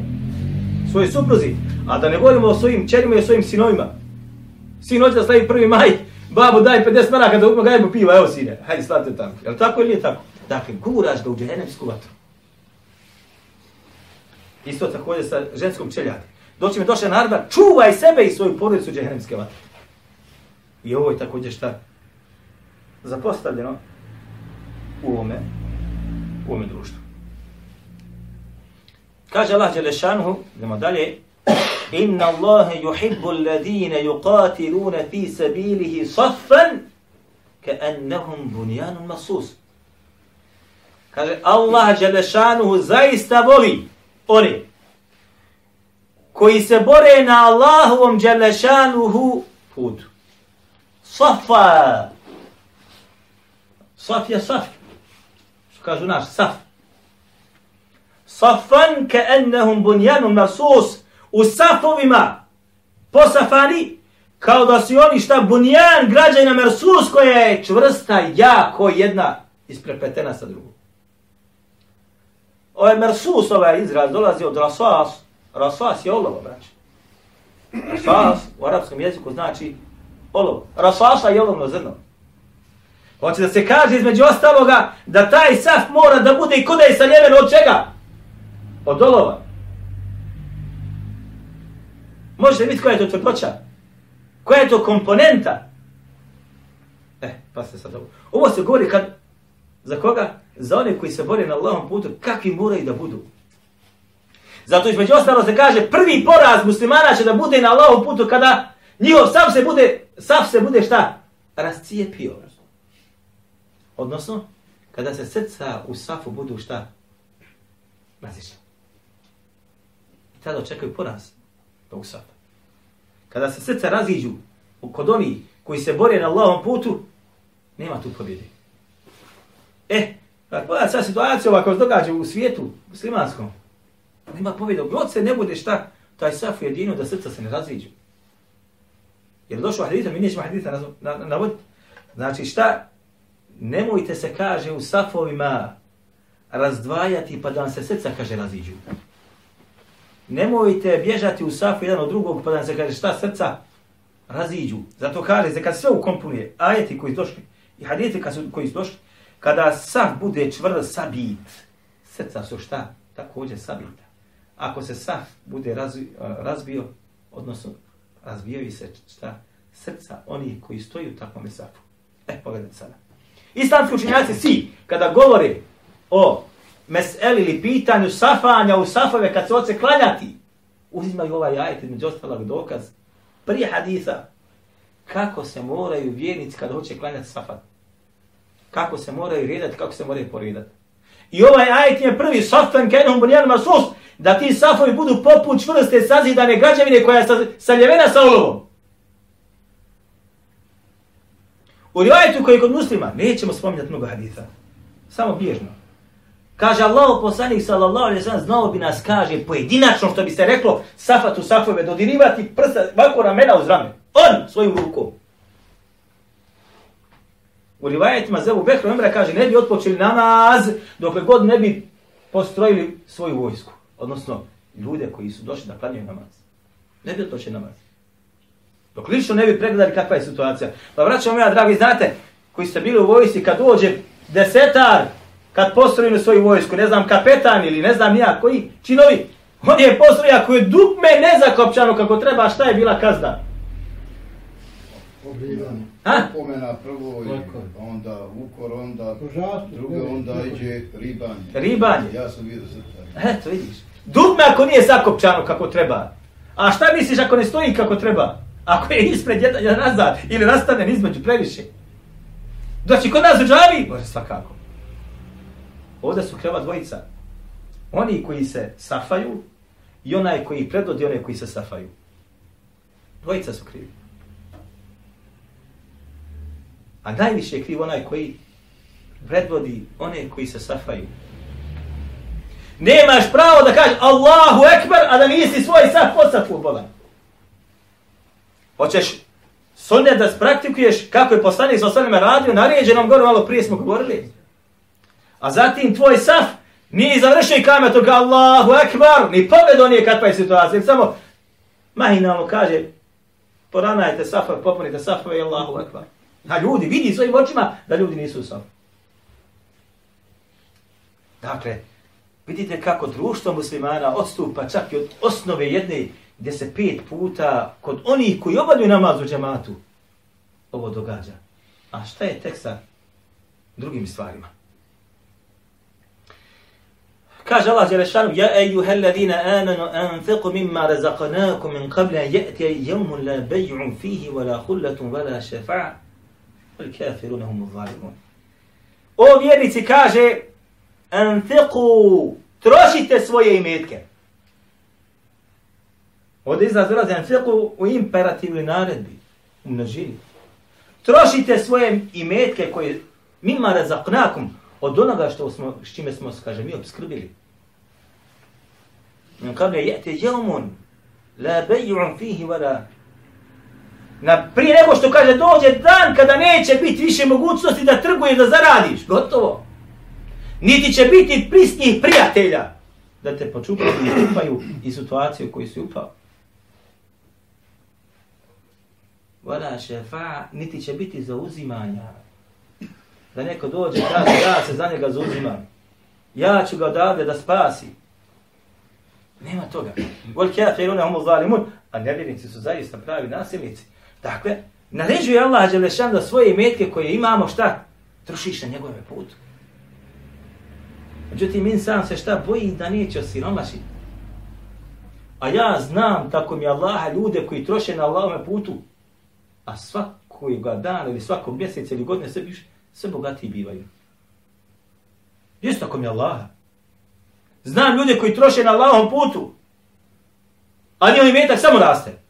svojoj supruzi, a da ne govorimo o svojim čerima i o svojim sinovima. Sin hoće da slavi prvi maj, babu daj 50 maraka da upima gajemo piva, evo sine, hajde slavite tamo. Je li tako ili nije tako? Dakle, guraš ga u džehennemsku vatru. Isto također sa ženskom čeljati. Doći mi došla naredba, čuvaj sebe i svoju porodicu džehennemske vatre. I ovo je također šta? Zapostavljeno u ovome, u ovome društvu. Kaže Allah Đelešanuhu, idemo dalje, Inna Allahe yuhibbu alladhina yuqatiluna fi sabilihi saffan ka'annahum bunyanun masus. Kaže Allah Đelešanuhu zaista voli oni koji se bore na Allahovom dželešanuhu putu. Safa. Saf je saf. Što kažu naš, saf. Safan ke ennehum bunjanum marsus. U safovima posafani kao da su oni šta bunjan građajna mersus koja je čvrsta, jako jedna isprepetena sa drugom. Ovaj mersus, ovaj izraz, dolazi od rasas. Rasas je olovo, braće. Rasas u arapskom jeziku znači olovo. Rasasa je olovno zrno. Hoće da se kaže između ostaloga da taj saf mora da bude i kuda je saljeven od čega? Od olova. Možete vidjeti koja je to tvrdoća? Koja je to komponenta? E, pa se sad ovo. Ovo se govori kad, za koga? Za one koji se bore na Allahom putu, kakvi moraju da budu. Zato između ostalo se kaže prvi poraz muslimana će da bude na Allahom putu kada njihov sav se bude, sav se bude šta? Rascijepio. Odnosno, kada se srca u safu budu šta? Razišla. I tada očekaju poraz tog safa. Kada se srca raziđu kod oni koji se bore na Allahom putu, nema tu pobjede. E, kad pogledaj sad situaciju ovako se događa u svijetu muslimanskom, nema pobjede. God se ne bude šta, taj saf jedino da srca se ne raziđu. Jer došlo hadita, mi nećemo hadita navoditi. Znači šta, nemojte se, kaže, u safovima razdvajati pa da vam se srca, kaže, raziđu. Nemojte bježati u safu jedan od drugog pa da vam se, kaže, šta srca raziđu. Zato kaže, kad sve ukomponuje, ajeti koji su došli i haditi koji su došli, kada saf bude čvrd sabit, srca su šta? Također sabita. Ako se saf bude razvi, razbio, odnosno razbijaju se šta? Srca onih koji stoju u takvom safu. E, pogledajte sada. Islamski učenjaci svi, kada govore o meseli ili pitanju safanja u safove kad se oce klanjati, uzimaju ovaj ajet među ostalog dokaz prije hadisa kako se moraju vjernici kada hoće klanjati safat. Kako se moraju redati, kako se moraju poredati. I ovaj ajet je prvi safan kenom bunjan masus da ti safovi budu poput čvrste sazidane građevine koja je saljevena sa olovom. U rivajetu koji je kod muslima, nećemo spominjati mnogo haditha, samo bježno. Kaže Allah poslanik sallallahu alaihi sallam, znao bi nas, kaže, pojedinačno što bi se reklo, safatu safove, dodirivati prsa, ovako ramena uz rame. On svojim rukom. U rivajetima Zebu Bekru Emre kaže, ne bi otpočeli namaz dokle god ne bi postrojili svoju vojsku. Odnosno, ljude koji su došli da klanjaju namaz. Ne bi otpočeli namaz. Dok lično ne bi pregledali kakva je situacija. Pa vraćamo ja, dragi, znate, koji ste bili u vojsci, kad dođe desetar, kad postrojili svoju vojsku, ne znam, kapetan ili ne znam ja koji činovi, on je postroja ako je dukme nezakopčano kako treba, šta je bila kazna? Obrivanje. Ha? Pomena prvo i onda ukor, onda drugo, onda iđe ribanje. Ribanje. Ja sam vidio srca. Eto, vidiš. Dugme ako nije zakopčano kako treba. A šta misliš ako ne stoji kako treba? Ako je ispred jedan, jedan nazad ili nastane između previše. Znači, kod nas u džavi? Bože, svakako. Ovdje su kreva dvojica. Oni koji se safaju i onaj koji predvodi one koji se safaju. Dvojica su krivi. A najviše je kriv onaj koji predvodi one koji se safaju. Nemaš pravo da kažeš Allahu Ekber, a da nisi svoj saf posafu Boga. Hoćeš sunnet da praktikuješ kako je poslanik sa osanima radio, naređenom gore malo prije smo govorili. A zatim tvoj saf Nije završio i kamet toga Allahu Ekber, ni pogledao nije pa je situacija, samo mahinalno kaže, poranajte safa, popunite safa i Allahu Ekber. Da ljudi vidi svojim očima da ljudi nisu u safu. Dakle, vidite kako društvo muslimana odstupa čak i od osnove jedne gdje se pet puta kod onih koji obavljaju namaz u džematu ovo događa. A šta je tek sa drugim stvarima? Kaže Allah Đelešanu, Ja ejuha alladhina amanu anfiqu mimma razaqnakum min qabla an ya'tiya yawmun la bay'un fihi wa la khullatun wa la shafa'a wal kafiruna hum zalimun. O vjernici kaže, anfiqu, trošite svoje imetke. Ovdje izraz urazi anfiqu u imperativu naredbi, u množini. Trošite svoje imetke koje mima razaqnakum, od onoga što smo, s čime smo, kaže, mi obskrbili. Min kable jete jeumun, la bejun fihi wala Na, prije nego što kaže dođe dan kada neće biti više mogućnosti da trguješ, da zaradiš. Gotovo. Niti će biti prisnih prijatelja da te počupaju i upaju i situaciju koju si upao. Vada šefa, niti će biti zauzimanja. da neko dođe i kaže ja se za njega zauzimam. Ja ću ga odavde da spasi. Nema toga. Vol kafiruna humu zalimun, a nevjernici su zaista pravi nasilnici. Dakle, naređuje Allah Đelešan da svoje imetke koje imamo šta? Trošiš na njegove putu. Međutim, insan se šta boji da neće osiromašiti. A ja znam tako mi Allaha ljude koji troše na Allahome putu, a svakog dana ili svakog mjeseca ili godine sve više, sve bogatiji bivaju. Isto tako mi Allaha. Znam ljude koji troše na Allahom putu, a njihov imetak samo raste.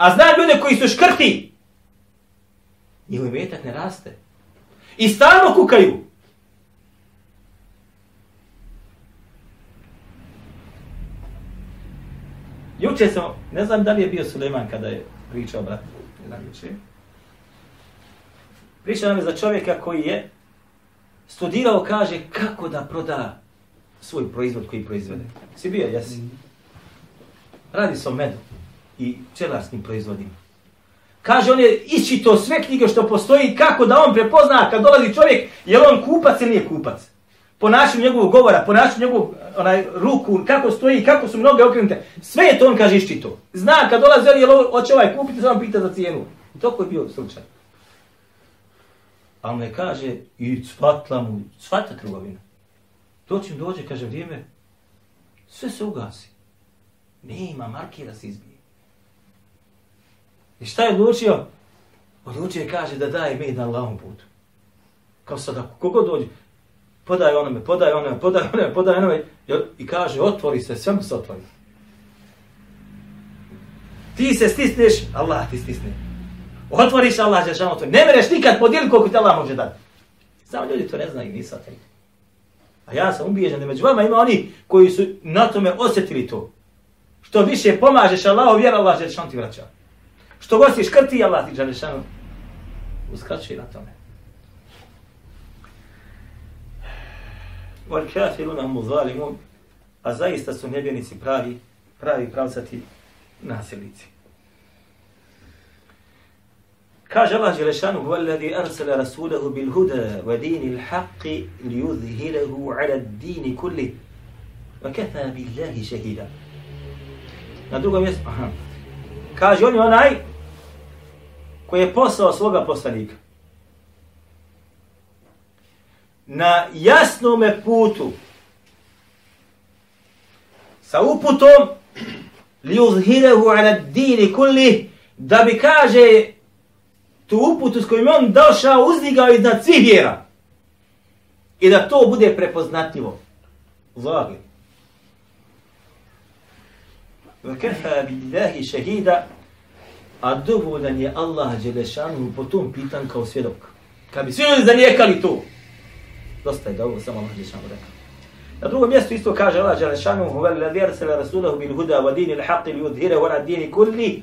A znam ljude koji su škrti, njihov imetak ne raste. I stalno kukaju. Juče sam, ne znam da li je bio Suleiman kada je pričao brat, jedan juče. Priča nam je za čovjeka koji je studirao, kaže kako da proda svoj proizvod koji proizvede. Si bio, jesi? Radi se o medu i pčelarskim proizvodima. Kaže, on je iščito sve knjige što postoji, kako da on prepozna kad dolazi čovjek, je on kupac ili nije kupac. Po našem njegovog govora, po našem njegovog onaj, ruku, kako stoji, kako su mnoge okrenute. Sve je to on kaže iščito. Zna kad dolazi, je li hoće ovaj kupiti, samo pita za cijenu. I To je bio slučaj. A on me kaže, i cvatla mu, cvata trgovina. Doći dođe, kaže, vrijeme, sve se ugasi. Nema markira se izbija. I šta je odlučio? Odlučio je, kaže, da daje med na Allahom putu. Kao sada, kogo dođe, podaj onome, podaj onome, podaj onome, podaj onome, i kaže, otvori se, sve mu se otvori. Ti se stisneš, Allah ti stisne. Otvoriš Allah će šamo to. Ne mereš nikad podijeli koliko ti Allah može dati. Samo ljudi to ne znaju, nisu te. A ja sam ubijeđen da među vama ima oni koji su na tome osjetili to. Što više pomažeš Allahu, vjera Allah će šamo ti vraća. Što god si škrti, Allah ti Đalešanu uskraćuje na tome. Wal kafiruna hum zalimun, a zaista su nevjernici pravi, pravi pravcati nasilnici. Kaže Allah Đelešanu, وَالَّذِي أَرْسَلَ رَسُولَهُ بِالْهُدَى وَدِينِ الْحَقِّ wa عَلَى الدِّينِ haqqi li بِاللَّهِ شَهِدًا. Na drugom mjestu, aha. Kaže on je onaj koji je poslao svoga poslanika. Na jasnome putu sa uputom li uzhirehu ala dini kulli da bi kaže tu uputu s kojim on došao, uzdigao iznad svih vjera. I da to bude prepoznatljivo. Zagli. Vakafa billahi šehida, a dovoljan je Allah Đelešanu po tom pitan kao svjedok. Kad bi svi ljudi zanijekali to, dosta je da ovo samo Allah Đelešanu rekao. Na drugom mjestu isto kaže Allah Đelešanu, huvel ladhi arsala rasulahu bil huda wa dini l-haqi li udhira wa radini kulli,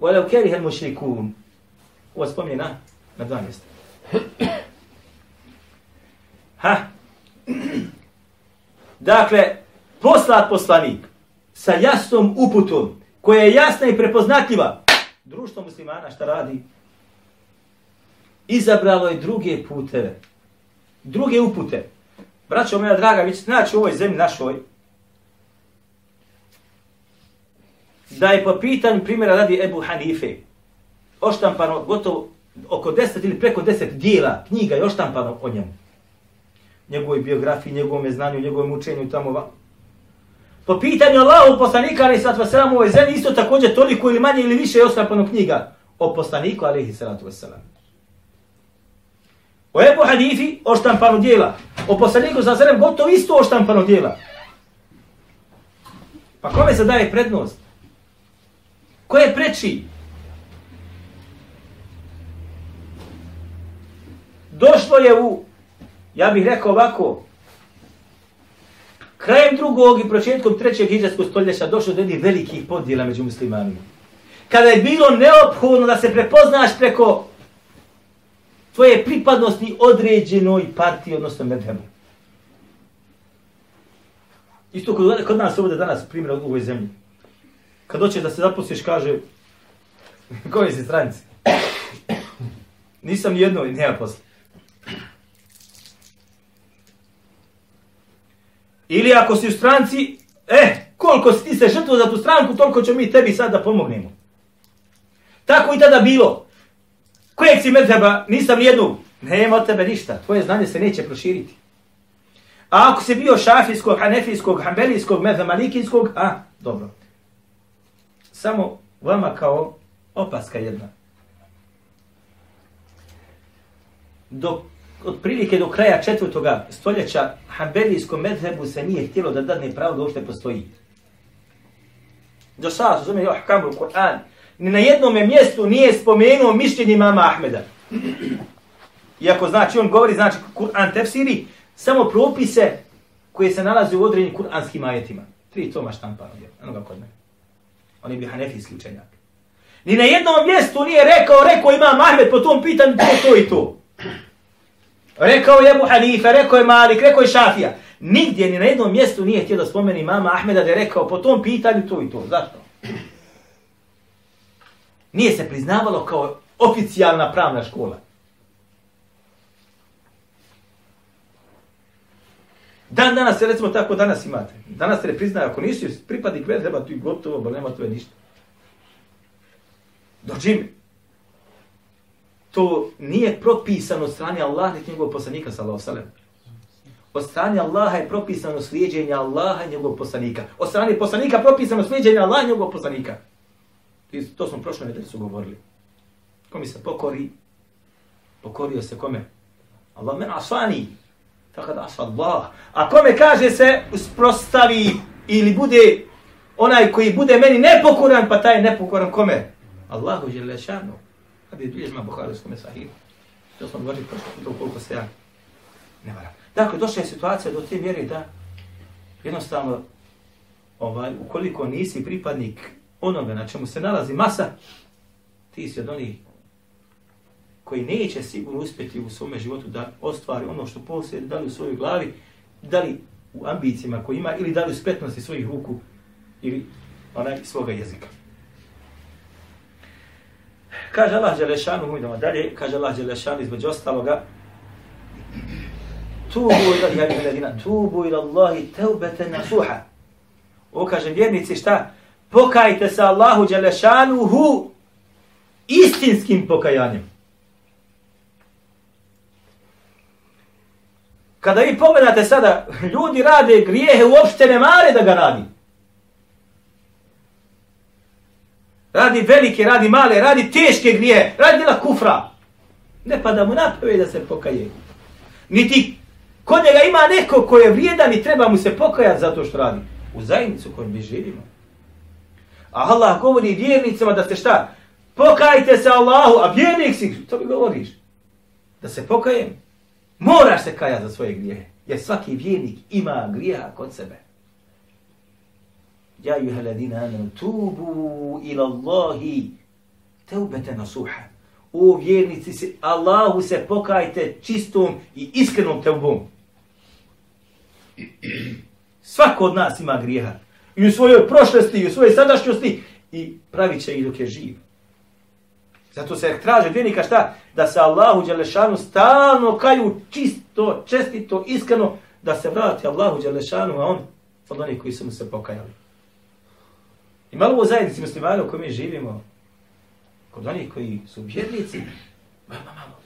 walau kariha al-mushrikun. Ovo spominje na, na dva mjesta. Ha! Dakle, poslat poslanik sa jasnom uputom, koja je jasna i prepoznatljiva, društvo muslimana šta radi? Izabralo je druge puteve, druge upute. Braćo moja draga, vi ćete naći u ovoj zemlji našoj, da je po pitanju primjera radi Ebu Hanife, oštampano gotovo oko 10 ili preko 10 dijela knjiga je oštampano o njemu. Njegovoj biografiji, njegovom znanju, njegovom učenju tamo. Po pitanju Allahu poslanika ali sallatu wasalam u ovoj zemlji isto također toliko ili manje ili više je oštampano knjiga o poslaniku alaihi sallatu wasalam. O Ebu Hanifi oštampano dijela. O poslaniku sa sallam gotovo isto oštampano dijela. Pa kome se daje prednost? Ko je preči? Došlo je u, ja bih rekao ovako, krajem drugog i početkom trećeg hijđarskog stoljeća došlo do jednih velikih podjela među muslimanima. Kada je bilo neophodno da se prepoznaš preko tvoje pripadnosti određenoj partiji, odnosno medhemu. Isto kod, kod nas ovdje danas primjer u ovoj zemlji. Kad doćeš da se zaposliš, kaže, koji si stranci? Nisam jedno i nema posla. Ili ako si u stranci, eh, koliko si ti se žrtvo za tu stranku, toliko ćemo mi tebi sad da pomognemo. Tako i tada bilo. Kojeg si medheba, nisam nijednu, nema od tebe ništa, tvoje znanje se neće proširiti. A ako si bio šafijskog, hanefijskog, hambelijskog, medhemalikijskog, a, dobro. Samo vama kao opaska jedna. Dok od prilike do kraja četvrtoga stoljeća Hanbelijskom medhebu se nije htjelo da dadne pravo da uopšte postoji. Do sada su zove ahkamu Kur'an. Ni na jednom mjestu nije spomenuo mišljenje mama Ahmeda. Iako znači on govori, znači Kur'an tefsiri, samo propise koje se nalaze u određenim kur'anskim ajetima. Tri toma štampano je, enoga kod mene. On je bio hanefijski učenjak. Ni na jednom mjestu nije rekao, rekao imam Ahmed po tom pitanju to, to i to. Rekao je Ebu Hanife, rekao je Malik, rekao je Šafija. Nigdje ni na jednom mjestu nije htio da spomeni mama Ahmeda da je rekao po tom pitanju to i to. Zašto? Nije se priznavalo kao oficijalna pravna škola. Dan danas se recimo tako danas imate. Danas se ne priznaje, ako nisi pripadnik medheba, tu i gotovo, bo nema tu ništa. Dođi mi. To nije propisano od strane Allaha i njegovog poslanika, sallahu sallam. Od strane Allaha je propisano slijedženje Allaha i njegovog poslanika. Od strane poslanika propisano slijedženje Allaha i njegovog poslanika. I to smo prošle nedelje su govorili. Ko mi se pokori? Pokorio se kome? Allah men asani. Tako da asa Allah. A kome kaže se usprostavi ili bude onaj koji bude meni nepokoran, pa taj nepokoran kome? Allahu žele Hadis bilježima je bilježma Buharijskome sahibu. To smo govorili prošlo puta koliko se ja ne varam. Dakle, došla je situacija do te mjere da jednostavno ovaj, ukoliko nisi pripadnik onoga na čemu se nalazi masa, ti si od onih koji neće sigurno uspjeti u svome životu da ostvari ono što posjede, da li u svojoj glavi, da li u ambicijama koji ima, ili da li u spretnosti svojih ruku, ili onaj svoga jezika. Kaže Allah Đelešanu, idemo dalje, kaže Allah Đelešanu između ostaloga, tubu ila ja ladina, tubu ila Allahi teubete nasuha. O kaže vjernici šta? Pokajte se Allahu Đelešanuhu istinskim pokajanjem. Kada vi pomenate sada, ljudi rade grijehe, uopšte ne mare da ga radi. Radi velike, radi male, radi teške grije, radi djela kufra. Ne pa da mu napravi da se pokaje. Niti kod njega ima neko ko je vrijedan i treba mu se pokajati zato što radi. U zajednicu kojom mi živimo. A Allah govori vjernicama da se šta? Pokajte se Allahu, a vjernik si, to mi govoriš. Da se pokajem. Moraš se kajati za svoje grijehe. Jer svaki vjernik ima grijeha kod sebe. Ja juha ladina amanu tubu ila Allahi teubete nasuha. O vjernici se, Allahu se pokajte čistom i iskrenom teubom. Svako od nas ima grijeha. I u svojoj prošlosti, i u svojoj sadašnjosti. I pravit će ih dok je živ. Zato se traže vjernika šta? Da se Allahu Đelešanu stalno kaju čisto, čestito, iskreno, da se vrati Allahu Đelešanu, a on od onih koji su mu se pokajali. I malo u zajednici muslimana u kojoj mi živimo, kod onih koji su vjernici, malo, malo.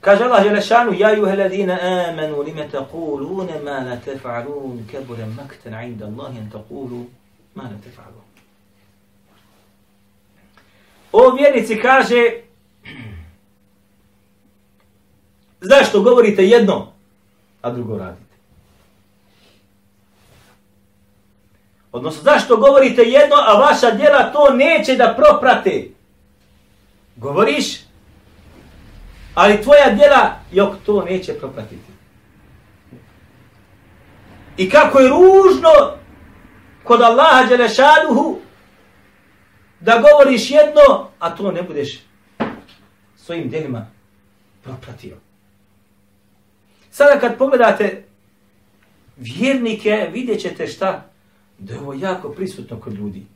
Kaže Allah Đelešanu, Ja juhe ladina amanu lime taqulune ma la tefa'alun kebure maktan inda Allahi an taqulu ma la tefa'alun. O vjernici kaže, zašto govorite jedno, a drugo radi? Odnosno, zašto govorite jedno, a vaša djela to neće da proprate? Govoriš, ali tvoja djela, jok, to neće propratiti. I kako je ružno kod Allaha Đelešanuhu da govoriš jedno, a to ne budeš svojim djelima propratio. Sada kad pogledate vjernike, vidjet ćete šta? Da je ovo jako prisutno kod ljudi.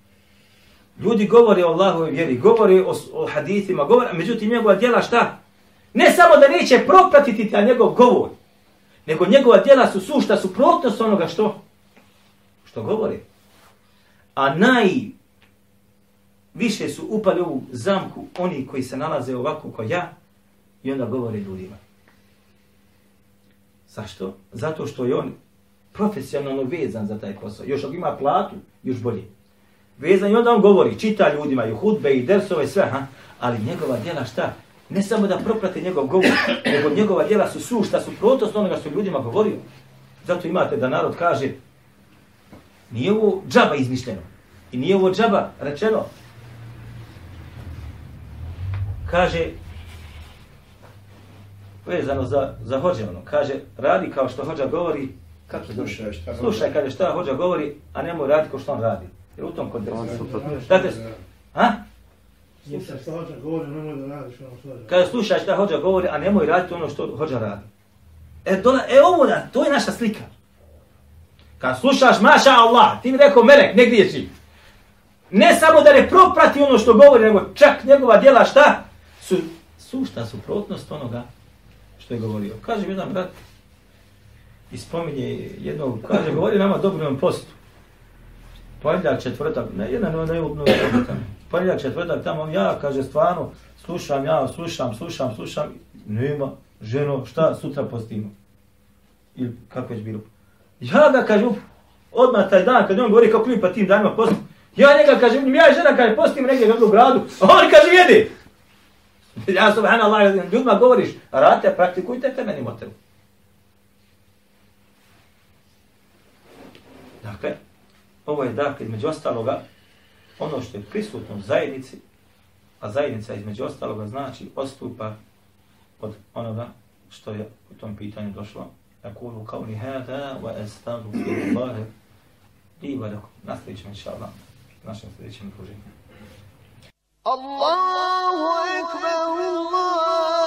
Ljudi govore o Allahove vjeri, govore o, o hadithima, govore, međutim njegova djela šta? Ne samo da neće propratiti ta njegov govor, nego njegova djela su sušta, su protnost onoga što? Što govori. A naj više su upali u zamku oni koji se nalaze ovako kao ja i onda govore ljudima. Zašto? Zato što je on profesionalno vezan za taj posao. Još ako ima platu, još bolje. Vezan i onda on govori, čita ljudima i hudbe i dersove i sve, ha? ali njegova djela šta? Ne samo da proprate njegov govor, nego njegova djela su sušta, su protost onoga što ljudima govorio. Zato imate da narod kaže, nije ovo džaba izmišljeno. I nije ovo džaba rečeno, kaže, vezano za, za hođe ono, kaže, radi kao što hođa govori, kako se? Slušaj šta Slušaj, kaže, šta hođa govori, a nemoj raditi kao što on radi. Jer u tom kontekstu. Šta te, a? Slušaj šta hoće govori, nemoj da radiš ono što. Kaže, slušaj šta hođa govori, a nemoj raditi ono što hođa radi. E, dola, e ovo da, to je naša slika. Kad slušaš, maša Allah, ti mi rekao, melek, ne griješi. Ne samo da ne proprati ono što govori, nego čak njegova djela šta? Su sušta suprotnost onoga što je govorio. Kaže mi jedan brat, i spominje jednog, kaže, govori nama dobrom postu. Ponedljak četvrtak, ne, jedan ne, ne, ne, ne, ponedljak četvrtak, tamo ja, kaže, stvarno, slušam ja, slušam, slušam, slušam, nema, ženo, šta, sutra postimo. Ili kako je bilo. Ja ga, kaže, up, odmah taj dan, kad on govori kako mi pa tim danima postim, ja njega, kaže, ja i žena, kaže, postim negdje u gradu, a on, kaže, jedi. Ja, subhanallah, ljudima govoriš, radite, praktikujte, te meni moteru. Dakle, Ovo je dakle između ostaloga ono što je prisutno u zajednici, a zajednica između ostaloga znači ostupa od onoga što je u tom pitanju došlo. Ja kuru kao ni hada wa estadu kuru bare i va da nastavićemo inša Allah našem sljedećem druženju. Allahu ekber, Allahu